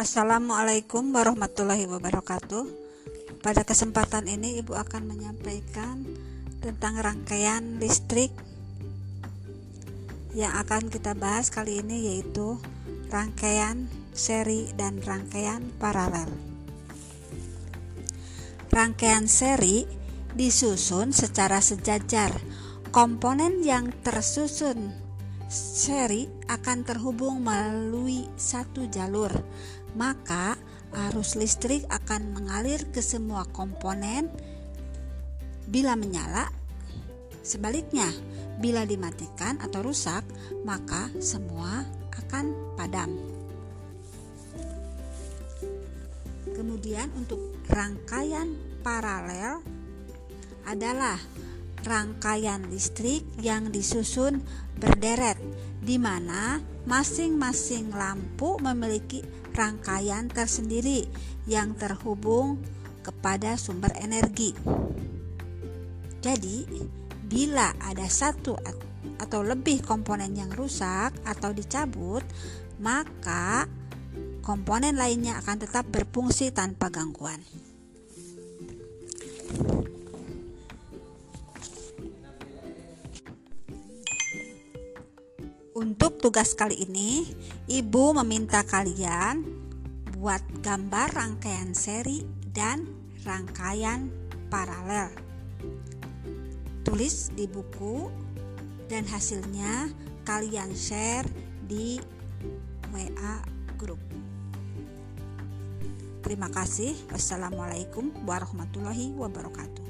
Assalamualaikum warahmatullahi wabarakatuh. Pada kesempatan ini Ibu akan menyampaikan tentang rangkaian listrik yang akan kita bahas kali ini yaitu rangkaian seri dan rangkaian paralel. Rangkaian seri disusun secara sejajar. Komponen yang tersusun seri akan terhubung melalui satu jalur, maka arus listrik akan mengalir ke semua komponen bila menyala. Sebaliknya, bila dimatikan atau rusak, maka semua akan padam. Kemudian untuk rangkaian paralel adalah rangkaian listrik yang disusun berderet di mana masing-masing lampu memiliki rangkaian tersendiri yang terhubung kepada sumber energi. Jadi, bila ada satu atau lebih komponen yang rusak atau dicabut, maka komponen lainnya akan tetap berfungsi tanpa gangguan. Untuk tugas kali ini, Ibu meminta kalian buat gambar rangkaian seri dan rangkaian paralel. Tulis di buku dan hasilnya kalian share di WA grup. Terima kasih. Wassalamualaikum warahmatullahi wabarakatuh.